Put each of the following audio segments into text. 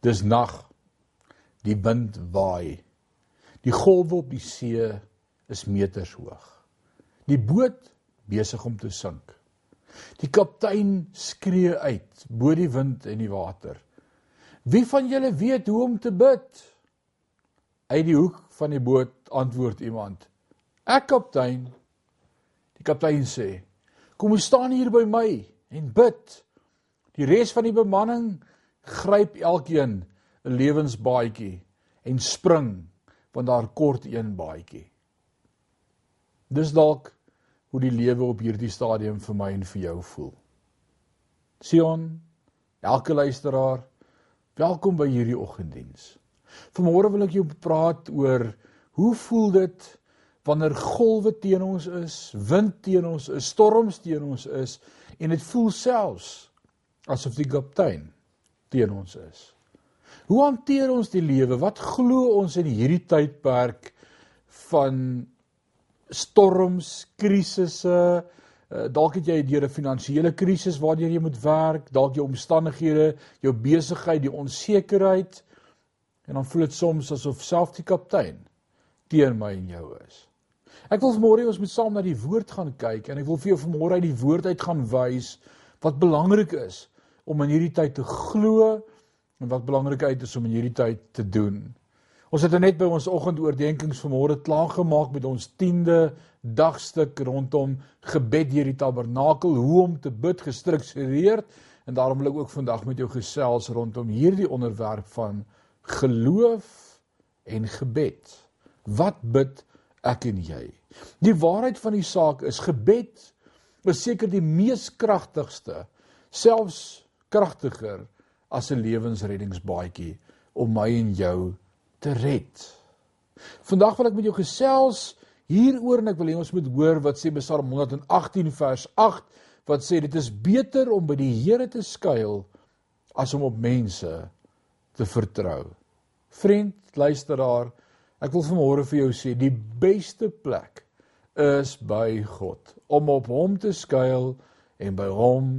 Dis nag. Die wind waai. Die golwe op die see is meters hoog. Die boot besig om te sink. Die kaptein skree uit bo die wind en die water. Wie van julle weet hoe om te bid? Uit die hoek van die boot antwoord iemand. Ek kaptein. Die kaptein sê: "Kom ons staan hier by my en bid." Die res van die bemanning gryp elkeen 'n lewensbaadjie en spring want daar kort een baadjie. Dis dalk hoe die lewe op hierdie stadium vir my en vir jou voel. Sion, elke luisteraar, welkom by hierdie oggenddiens. Vanmôre wil ek jou praat oor hoe voel dit wanneer golwe teen ons is, wind teen ons is, storms teen ons is en dit voel selfs asof die kaptein teen ons is. Hoe hanteer ons die lewe? Wat glo ons in hierdie tydperk van storms, krisisse? Uh, dalk het jy deur 'n finansiële krisis waardeur jy moet werk, dalk jou omstandighede, jou besigheid, die onsekerheid. En dan voel dit soms asof self die kaptein teen my en jou is. Ek wil vanmôre ons moet saam na die woord gaan kyk en ek wil vir jou vanmôre uit die woord uit gaan wys wat belangrik is om in hierdie tyd te glo en wat belangrik uit is om in hierdie tyd te doen. Ons het net by ons oggendoordenkings vanmôre klaar gemaak met ons 10de dagstuk rondom gebed hierdie tabernakel, hoe om te bid gestruktureerd en daarom wil ek ook vandag met jou gesels rondom hierdie onderwerp van geloof en gebed. Wat bid ek en jy? Die waarheid van die saak is gebed is seker die mees kragtigste selfs kragtiger as 'n lewensreddingsbaadjie om my en jou te red. Vandag wil ek met jou gesels hieroor en ek wil hê ons moet hoor wat sê Psalm 118 vers 8 wat sê dit is beter om by die Here te skuil as om op mense te vertrou. Vriend, luisteraar, ek wil vanmôre vir jou sê die beste plek is by God om op hom te skuil en by hom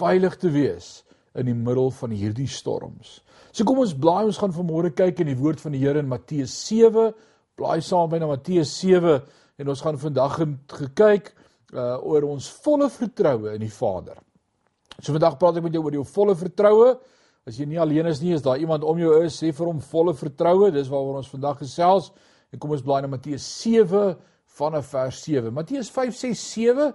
veilig te wees in die middel van hierdie storms. So kom ons blaai ons gaan vanmôre kyk in die woord van die Here in Matteus 7. Blaai saam by na Matteus 7 en ons gaan vandag gekyk uh oor ons volle vertroue in die Vader. So vandag praat ek met jou oor jou volle vertroue. As jy nie alleen is nie, is daar iemand om jou is, sê vir hom volle vertroue. Dis waaroor ons vandag gesels. En kom ons blaai na Matteus 7 vanaf vers 7. Matteus 5 6 7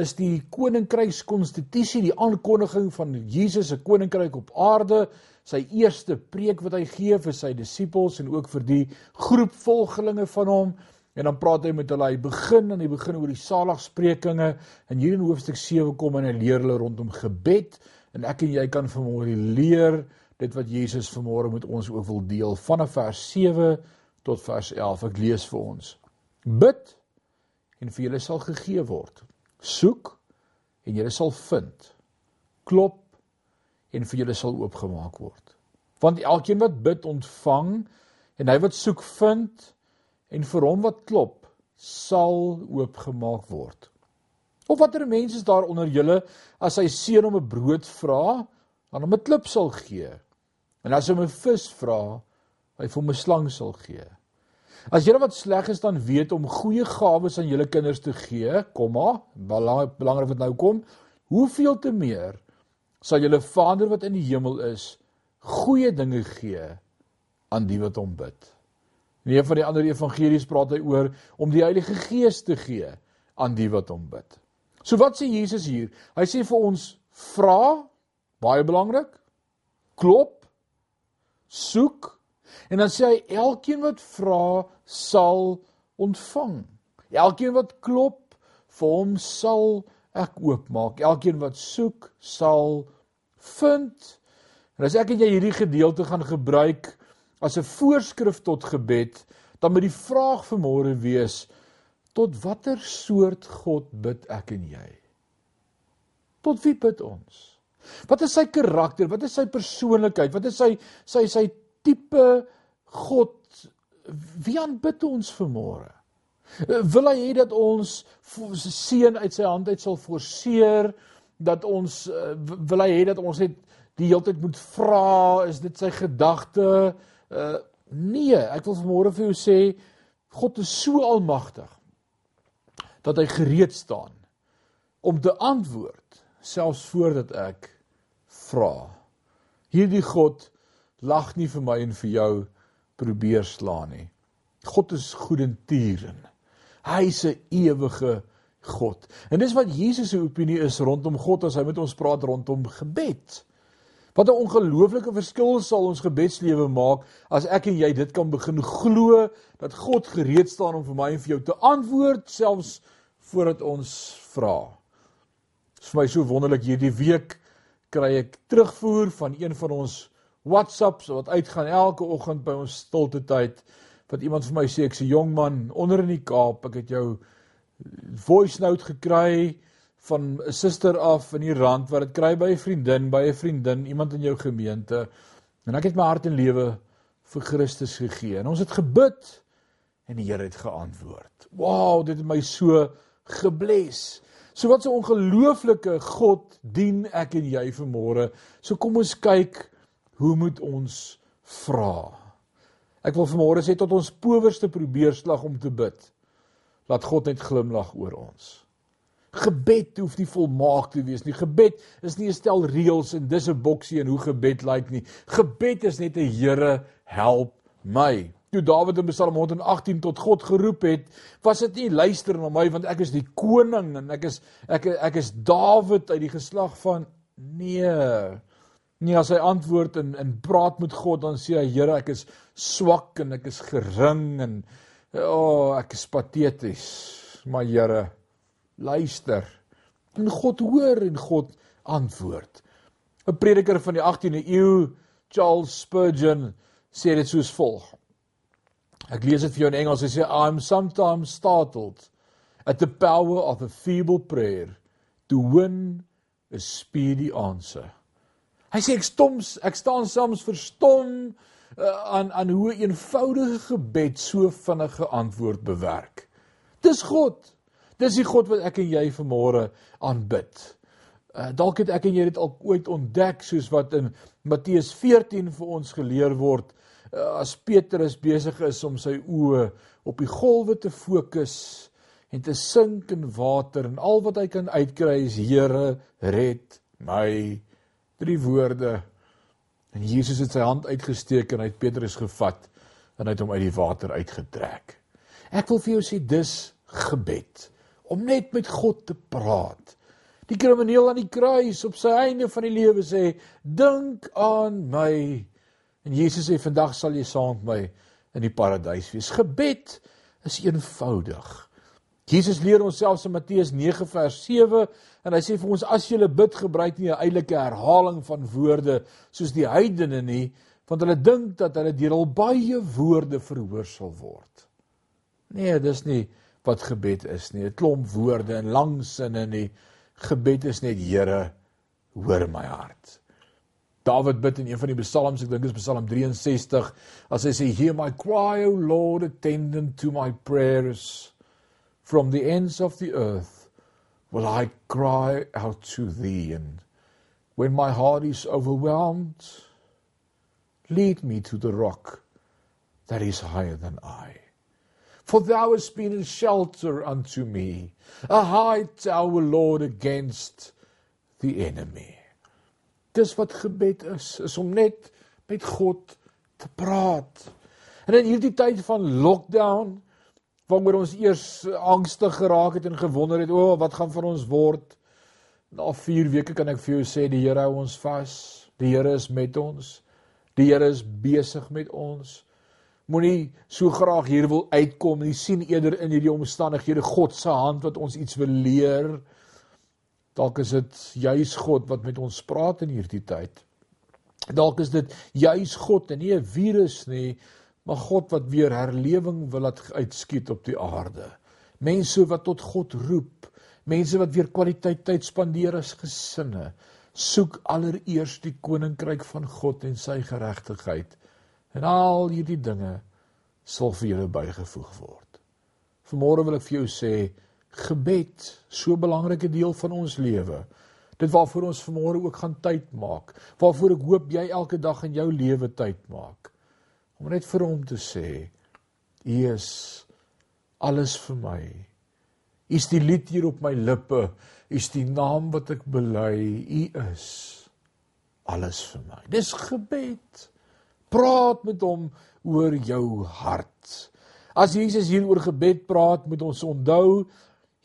is die koninkrykskonstitusie, die aankondiging van Jesus se koninkryk op aarde, sy eerste preek wat hy gee vir sy disippels en ook vir die groep volgelinge van hom. En dan praat hy met hulle, hy begin en hy begin oor die saligsprekinge en hier in hoofstuk 7 kom en hy leer hulle rondom gebed en ek en jy kan vanmôre leer dit wat Jesus vanmôre met ons ook wil deel vanaf vers 7 tot vers 11. Ek lees vir ons. Bid en vir julle sal gegee word soek en julle sal vind. Klop en vir julle sal oopgemaak word. Want elkeen wat bid ontvang en hy wat soek vind en vir hom wat klop sal oopgemaak word. Of watter mense is daar onder julle as hy seun om 'n brood vra, dan hom 'n klip sal gee. En as hy 'n vis vra, hy vir hom 'n slang sal gee. As julle wat sleg is dan weet om goeie gawes aan julle kinders te gee, kom maar, belangrik belangrik wat nou kom, hoeveel te meer sal julle Vader wat in die hemel is goeie dinge gee aan die wat hom bid. In een van die ander evangelies praat hy oor om die Heilige Gees te gee aan die wat hom bid. So wat sê Jesus hier? Hy sê vir ons vra, baie belangrik, klop, soek En dan sê hy elkeen wat vra sal ontvang. Elkeen wat klop, vir hom sal ek oopmaak. Elkeen wat soek, sal vind. En as ek en jy hierdie gedeelte gaan gebruik as 'n voorskrif tot gebed, dan moet die vraag vir môre wees: tot watter soort God bid ek en jy? Tot wie bid ons? Wat is sy karakter? Wat is sy persoonlikheid? Wat is sy sy sy tipe God wie aanbid ons vanmôre? Wil hy hê dat ons seën uit sy hand uit sal forceer dat ons wil hy hê dat ons net die hele tyd moet vra, is dit sy gedagte? Uh nee, ek wil vanmôre vir jou sê God is so almagtig dat hy gereed staan om te antwoord selfs voordat ek vra. Hierdie God lag nie vir my en vir jou probeer slaan nie. God is goedentierend. Hy is 'n ewige God. En dis wat Jesus se opinie is rondom God as hy met ons praat rondom gebed. Wat 'n ongelooflike verskil sal ons gebedslewe maak as ek en jy dit kan begin glo dat God gereed staan om vir my en vir jou te antwoord selfs voordat ons vra. Dit is vir my so wonderlik hierdie week kry ek terugvoer van een van ons WhatsApps wat uitgaan elke oggend by ons stilte tyd wat iemand vir my sê ek's 'n jong man onder in die Kaap ek het jou voice note gekry van 'n suster af in die rand wat dit kry by 'n vriendin, by 'n vriendin, iemand in jou gemeente. En ek het my hart en lewe vir Christus gegee. En ons het gebid en die Here het geantwoord. Wow, dit het my so gebless. So wat 'n so ongelooflike God dien ek en jy vanmôre. So kom ons kyk hoe moet ons vra. Ek wil vanmôre sê tot ons powerste probeer slag om te bid laat God net glimlag oor ons. Gebed hoef nie volmaak te wees nie. Gebed is nie 'n stel reëls en dis 'n boksie en hoe gebed lyk nie. Gebed is net 'n Here help my. Toe Dawid in Psalm 118 tot God geroep het, was dit nie luister na my want ek is die koning en ek is ek ek is Dawid uit die geslag van nee. Nie as hy antwoord en en praat met God dan sê hy Here ek is swak en ek is gering en O, oh, ek is pateties. Maar Here, luister. En God hoor en God antwoord. 'n Prediker van die 18de eeu, Charles Spurgeon, sê dit soos volg. Ek lees dit vir jou in Engels. Hy sê I'm sometimes startled at the power of a feeble prayer to win a speedy answer. Hy sê ek stoms, ek staan soms verstom uh, aan aan hoe 'n eenvoudige gebed so vinnige antwoord bewerk. Dis God. Dis die God wat ek en jy vanmôre aanbid. Uh, dalk het ek en jy dit al ooit ontdek soos wat in Matteus 14 vir ons geleer word uh, as Petrus besig is om sy oë op die golwe te fokus en te sink in water en al wat hy kan uitkry is Here red my drie woorde En Jesus het sy hand uitgesteek en hy het Petrus gevat en hy het hom uit die water uitgetrek. Ek wil vir jou sê dis gebed om net met God te praat. Die krimineel aan die kruis op sy einde van die lewe sê dink aan my. En Jesus sê vandag sal jy saam met my in die paradys wees. Gebed is eenvoudig. Jesus leer ons selfs in Matteus 9 vers 7 en hy sê vir ons as jy bid gebruik nie 'n eilike herhaling van woorde soos die heidene nie want hulle dink dat hulle deur al baie woorde verhoor sal word. Nee, dis nie wat gebed is nie. 'n Klomp woorde en lang sinne nie. Gebed is net Here, hoor my hart. Dawid bid in een van die psalms, ek dink dit is Psalm 63, as hy sê hear my cry o Lord attend to my prayers. From the ends of the earth will I cry out to thee, and when my heart is overwhelmed, lead me to the rock that is higher than I. For thou hast been a shelter unto me, a high tower, Lord, against the enemy. Dis wat gebed is, is om net met God te praat. En in hierdie tyd van lockdown, waaroor ons eers angstig geraak het en gewonder het, o, oh, wat gaan van ons word? Na 4 weke kan ek vir jou sê die Here hou ons vas. Die Here is met ons. Die Here is besig met ons. Moenie so graag hier wil uitkom nie. sien eerder in hierdie omstandighede God se hand wat ons iets wil leer. Dalk is dit juis God wat met ons praat in hierdie tyd. Dalk is dit juis God en nie 'n virus nie maar God wat weer herlewing wil laat uitskiet op die aarde. Mense wat tot God roep, mense wat weer kwaliteit tyd spandeer as gesinne, soek allereers die koninkryk van God en sy geregtigheid. En al hierdie dinge sal vir julle bygevoeg word. Vanmôre wil ek vir jou sê, gebed, so 'n belangrike deel van ons lewe. Dit waarvoor ons vanmôre ook gaan tyd maak. Waarvoor ek hoop jy elke dag in jou lewe tyd maak. Om net vir hom te sê, U is alles vir my. U is die lied hier op my lippe. U is die naam wat ek bely. U is alles vir my. Dis gebed. Praat met hom oor jou hart. As Jesus hier oor gebed praat, moet ons onthou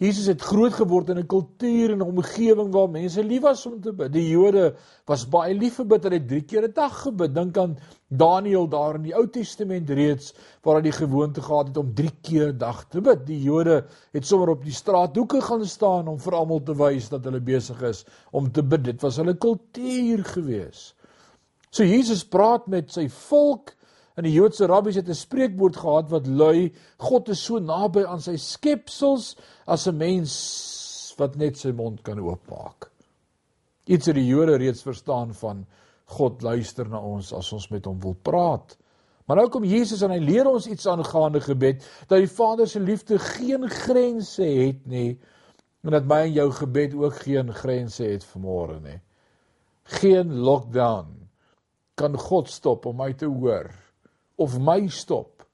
Jesus het groot geword in 'n kultuur en 'n omgewing waar mense lief was om te bid. Die Jode was baie lief vir bid. Hulle het 3 keer 'n dag gebid. Dink aan Daniël daar in die Ou Testament reeds waar hy die gewoonte gehad het om 3 keer 'n dag te bid. Die Jode het sommer op die straathoeke gaan staan om vir almal te wys dat hulle besig is om te bid. Dit was hulle kultuur gewees. So Jesus praat met sy volk En die Joodse rabbies het 'n spreekwoord gehad wat lui: God is so naby aan sy skepsels as 'n mens wat net sy mond kan oopmaak. Iets wat die Jode reeds verstaan van God luister na ons as ons met hom wil praat. Maar nou kom Jesus en hy leer ons iets aangaande gebed dat die Vader se liefde geen grense het nie en dat my en jou gebed ook geen grense het vanmôre nie. Geen lockdown kan God stop om my te hoor of my stop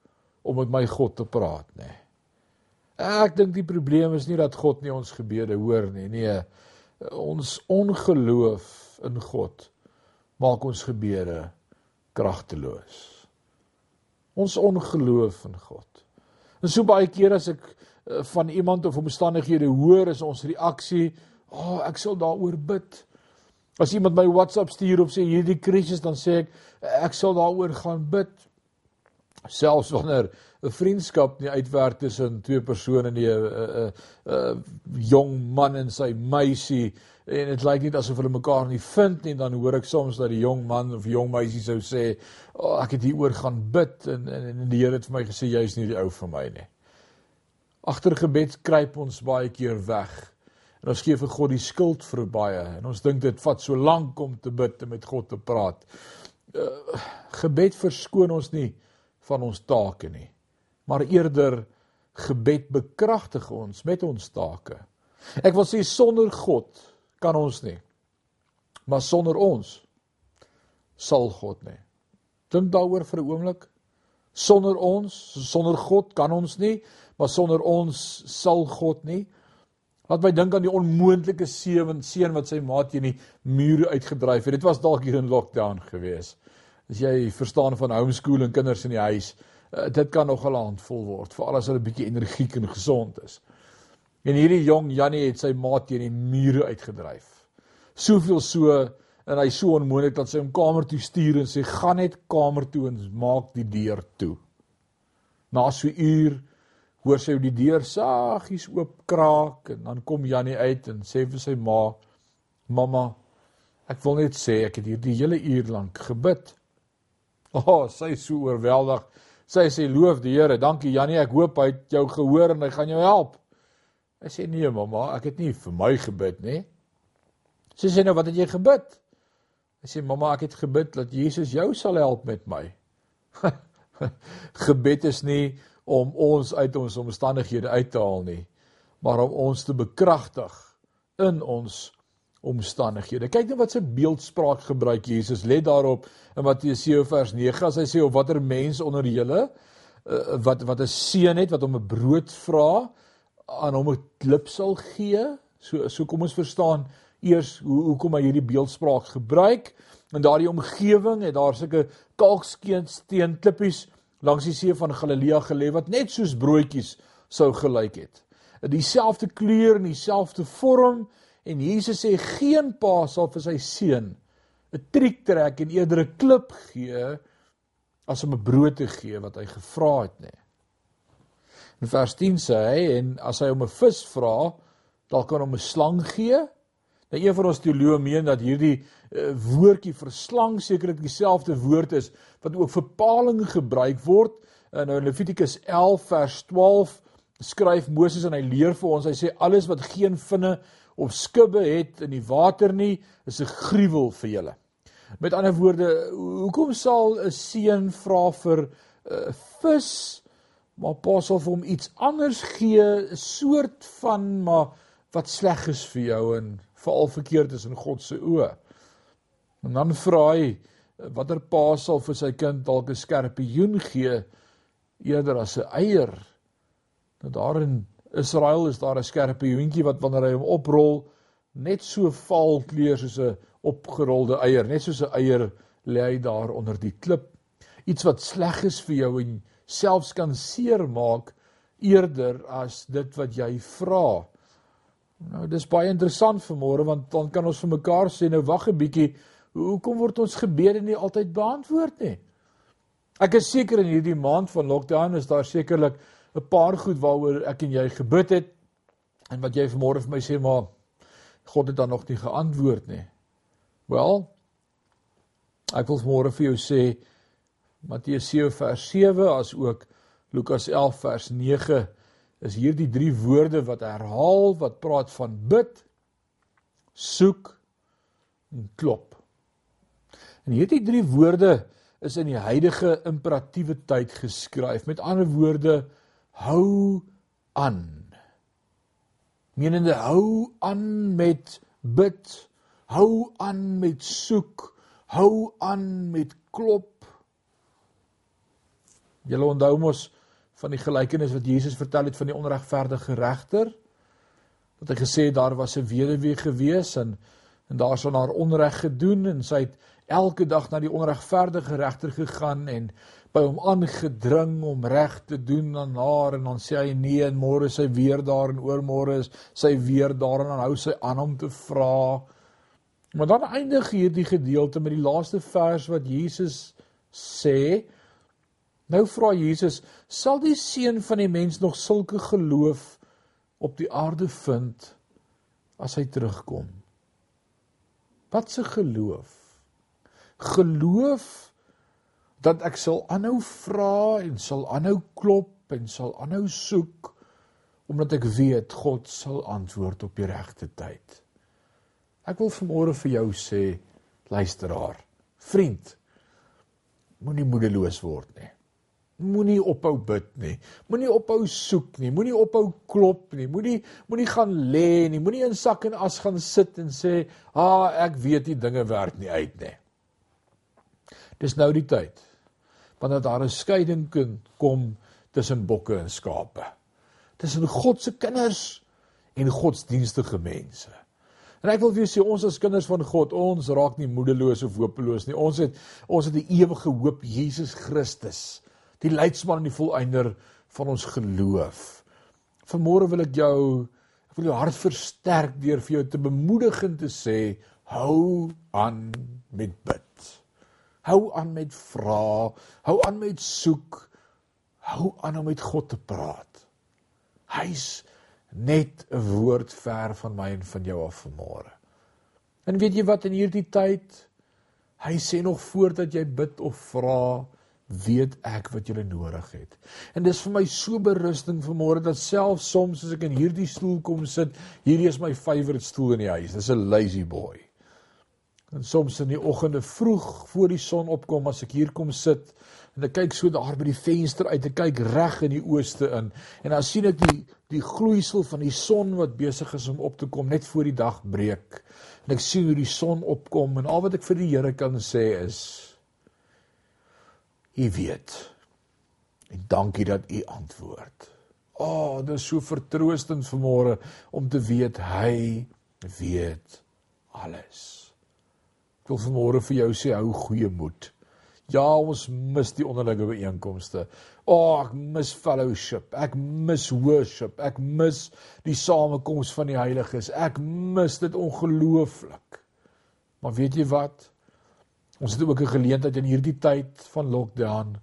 om met my God te praat. Nee. Ek dink die probleem is nie dat God nie ons gebede hoor nie. Nee, ons ongeloof in God maak ons gebede kragteloos. Ons ongeloof in God. En so baie keer as ek eh, van iemand of omstandighede hoor, is ons reaksie, "Ag, oh, ek sal daaroor bid." As iemand my WhatsApp stuur of sê hierdie krisis, dan sê ek, "Ek sal daaroor gaan bid." Selfs wanneer 'n vriendskap nie uitwerk tussen twee persone nie 'n 'n 'n jong man en sy meisie en dit lyk nie asof hulle mekaar nie vind nie dan hoor ek soms dat die jong man of jong meisie sou sê oh, ek het hieroor gaan bid en, en en die Here het vir my gesê jy's nie die ou vir my nie. Agter gebed kruip ons baie keer weg. En ons gee vir God die skuld vir baie en ons dink dit vat so lank om te bid en met God te praat. Uh, gebed verskoon ons nie van ons take nie, maar eerder gebed bekragtig ons met ons take. Ek wil sê sonder God kan ons nie. Maar sonder ons sal God nie. Dink daaroor vir 'n oomblik. Sonder ons, sonder God kan ons nie, maar sonder ons sal God nie. Laat my dink aan die onmoontlike seun seun wat sy maat teen die mure uitgedryf het. Dit was dalk hier in lockdown geweest as jy verstaan van homeschooling kinders in die huis, uh, dit kan nogal handvol word, veral as hulle bietjie energiek en gesond is. En hierdie jong Jannie het sy maat teen die mure uitgedryf. Soveel so en hy so onmoontlik dat sy hom kamer toe stuur en sê gaan net kamer toe en maak die deur toe. Na so 'n uur hoor sy hoe die deur saggies oop kraak en dan kom Jannie uit en sê vir sy ma: "Mamma, ek wil net sê ek het hier die hele uur lank gebid." O, oh, sy is so oorweldig. Sy sê loof die Here. Dankie Jannie, ek hoop hy het jou gehoor en hy gaan jou help. Hy sê nee mamma, ek het nie vir my gebid nie. Sy sê nou wat het jy gebid? Hy sê mamma, ek het gebid dat Jesus jou sal help met my. Gebed is nie om ons uit ons omstandighede uit te haal nie, maar om ons te bekragtig in ons omstandighede. Kyk net wat se beeldspraak gebruik Jesus. Let daarop in Matteus 7 vers 9 as hy sê of watter mens onder julle uh, wat wat 'n seun het wat hom 'n brood vra aan hom 'n klip sal gee. So so kom ons verstaan eers hoe hoekom hy hierdie beeldspraak gebruik. In daardie omgewing het daar sulke kalksteen klippies langs die see van Galilea gelê wat net soos broodjies sou gelyk het. Dieselfde kleur en dieselfde vorm En Jesus sê geen pa sal vir sy seun 'n triek trek en eerder 'n klip gee as om 'n brood te gee wat hy gevra het nie. In vers 10 sê hy en as hy om 'n vis vra, dalk kan hom 'n slang gee. Nou een van ons teoloë meen dat hierdie uh, woordjie vir slang sekerlik dieselfde woord is wat ook vir paling gebruik word. In nou Levitikus 11 vers 12 skryf Moses en hy leer vir ons, hy sê alles wat geen vinne of skubbe het in die water nie, is 'n gruwel vir julle. Met ander woorde, hoekom sal 'n seun vra vir 'n uh, vis, maar pa sal vir hom iets anders gee, 'n soort van maar wat sleg is vir jou en veral verkeerd is in God se oë. En dan vra hy watter pa sal vir sy kind dalk 'n skerpioen gee eerder as 'n eier. Nou daar in Israel is daar 'n skerpioentjie wat wanneer hy hom oprol net so vaal kleur soos 'n opgerolde eier, net soos 'n eier lê hy daar onder die klip. Iets wat sleg is vir jou en selfs kan seermaak eerder as dit wat jy vra. Nou dis baie interessant vanmôre want dan kan ons vir mekaar sê nou wag 'n bietjie, hoekom word ons gebede nie altyd beantwoord nie? Ek is seker in hierdie maand van lockdown is daar sekerlik 'n paar goed waaroor ek en jy gebid het en wat jy vanmôre vir my sê maar God het dan nog nie geantwoord nie. Wel, ek wil môre vir jou sê Matteus 7 vers 7 as ook Lukas 11 vers 9 is hierdie drie woorde wat herhaal wat praat van bid, soek en klop. En hierdie drie woorde is in die huidige imperatiewe tyd geskryf. Met ander woorde, hou aan menende hou aan met bid, hou aan met soek, hou aan met klop. Julle onthou mos van die gelykenis wat Jesus vertel het van die onregverdige regter? Dat hy gesê het daar was 'n weduwee gewees en en daar sou haar onreg gedoen en sy het elke dag na die onregverdige regter gegaan en by hom aangedring om reg te doen aan haar en dan sê hy nee en môre sy weer daar en oormôre is sy weer daar en dan hou sy aan om te vra. Maar dan eindig hierdie gedeelte met die laaste vers wat Jesus sê. Nou vra Jesus, sal die seun van die mens nog sulke geloof op die aarde vind as hy terugkom? Wat se geloof? Geloof dat ek sal aanhou vra en sal aanhou klop en sal aanhou soek omdat ek weet God sal antwoord op die regte tyd. Ek wil vanmôre vir jou sê, luisteraar, vriend, moenie moedeloos word nie. Moenie ophou bid nie. Moenie ophou soek nie. Moenie ophou klop nie. Moenie moenie gaan lê nie. Moenie in sak en as gaan sit en sê, "Ah, ek weet die dinge werk nie uit nie." Dis nou die tyd wanneer daar 'n skeiding kom tussen bokke en skape. Tussen God se kinders en godsdienstige mense. En ek wil vir julle sê ons as kinders van God, ons raak nie moedeloos of hopeloos nie. Ons het ons het 'n ewige hoop, Jesus Christus, die leidsman en die volëinder van ons geloof. Vanmôre wil ek jou ek wil jou hart versterk deur vir jou te bemoedig en te sê hou aan met bid. Hou aan met vra, hou aan met soek. Hou aan om met God te praat. Hy's net 'n woord ver van my en van jou af vanmôre. En weet jy wat in hierdie tyd hy sê nog voordat jy bid of vra, weet ek wat jy nodig het. En dis vir my so berusting vanmôre dat selfs soms as ek in hierdie stoel kom sit, hierdie is my favourite stoel in die huis. Dis 'n lazy boy. En soms in die oggende vroeg voor die son opkom as ek hier kom sit en ek kyk so daar by die venster uit, ek kyk reg in die ooste in en dan sien ek die die gloeisel van die son wat besig is om op te kom net voor die dag breek. En ek sien hoe die son opkom en al wat ek vir die Here kan sê is U weet. En dankie dat U antwoord. O, oh, dit is so vertroostend vanmôre om te weet hy weet alles. Wil vanmôre vir jou sê hou goeie moed. Ja, ons mis die onderlinge byeenkomste. O, oh, ek mis fellowship. Ek mis worship. Ek mis die samekoms van die heiliges. Ek mis dit ongelooflik. Maar weet jy wat? Ons het ook 'n geleentheid in hierdie tyd van lockdown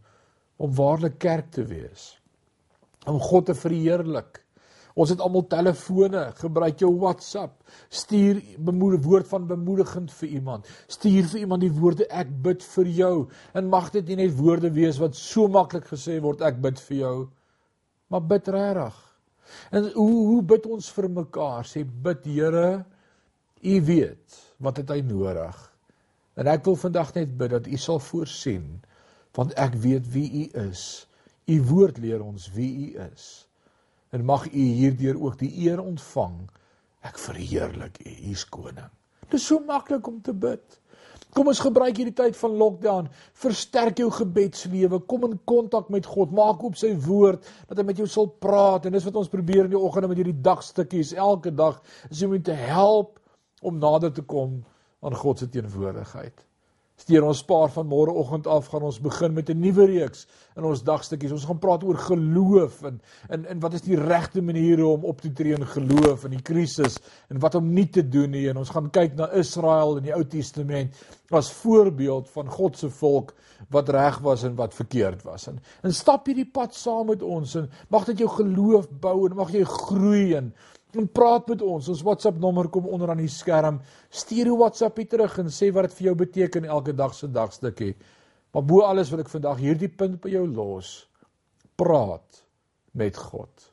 om waarlik kerk te wees. Om God te verheerlik. Ons het almal telefone, gebruik jou WhatsApp. Stuur bemoedige woord van bemoedigend vir iemand. Stuur vir iemand die woorde ek bid vir jou. En mag dit nie net woorde wees wat so maklik gesê word ek bid vir jou, maar bid regtig. En hoe hoe bid ons vir mekaar? Sê bid Here, U weet wat het hy nodig. En ek wil vandag net bid dat U sal voorsien want ek weet wie U is. U woord leer ons wie U is en mag u hierdeur ook die eer ontvang. Ek verheerlik U, U is koning. Dit is so maklik om te bid. Kom ons gebruik hierdie tyd van lockdown. Versterk jou gebedslewe. Kom in kontak met God. Maak oop sy woord dat hy met jou sal praat. En dis wat ons probeer in die oggende met hierdie dagstukkies elke dag is om te help om nader te kom aan God se teenwoordigheid. Steur ons spaar van môreoggend af gaan ons begin met 'n nuwe reeks in ons dagstukkies. Ons gaan praat oor geloof en en en wat is die regte maniere om op te tree in geloof in die krisis en wat om nie te doen nie. En ons gaan kyk na Israel in die Ou Testament as voorbeeld van God se volk wat reg was en wat verkeerd was. En, en stap hierdie pad saam met ons en mag dit jou geloof bou en mag jy groei en en praat met ons. Ons WhatsApp nommer kom onder aan die skerm. Stuur 'n WhatsAppie terug en sê wat dit vir jou beteken elke dag se dagstukkie. Maar bo alles wat ek vandag hierdie punt by jou los, praat met God.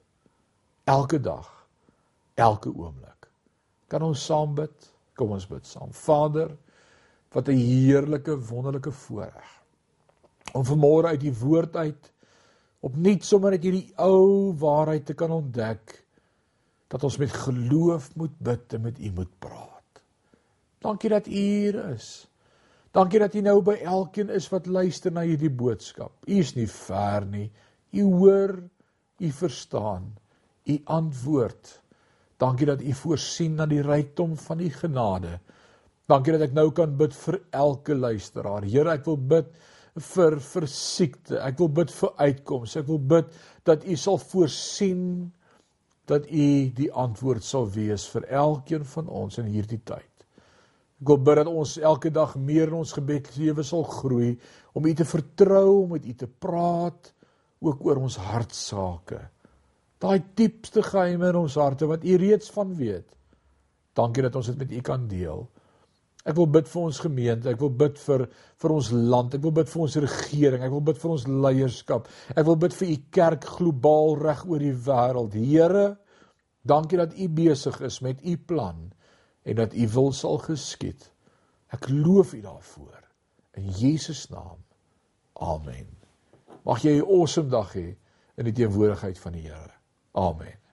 Elke dag, elke oomblik. Kan ons saam bid? Kom ons bid saam. Vader, wat 'n heerlike wonderlike voorreg om vanmôre uit die woord uit opnuut sommer net hierdie ou waarheid te kan ontdek dat ons met geloof moet bid en met U moet praat. Dankie dat U hier is. Dankie dat U nou by elkeen is wat luister na hierdie boodskap. U is nie ver nie. U hoor, U verstaan, U antwoord. Dankie dat U voorsien na die rykdom van U genade. Dankie dat ek nou kan bid vir elke luisteraar. Here, ek wil bid vir vir siekte. Ek wil bid vir uitkomste. Ek wil bid dat U sal voorsien dat U die antwoord sal wees vir elkeen van ons in hierdie tyd. Ek wil bid dat ons elke dag meer in ons gebedslewe sal groei om U te vertrou, om met U te praat ook oor ons hartsake. Daai diepste geheime in ons harte wat U reeds van weet. Dankie dat ons dit met U kan deel. Ek wil bid vir ons gemeente, ek wil bid vir vir ons land, ek wil bid vir ons regering, ek wil bid vir ons leierskap. Ek wil bid vir u kerk globaal reg oor die wêreld. Here, dankie dat u besig is met u plan en dat u wil sal geskied. Ek loof u daarvoor in Jesus naam. Amen. Mag jy 'n awesome dag hê in die teenwoordigheid van die Here. Amen.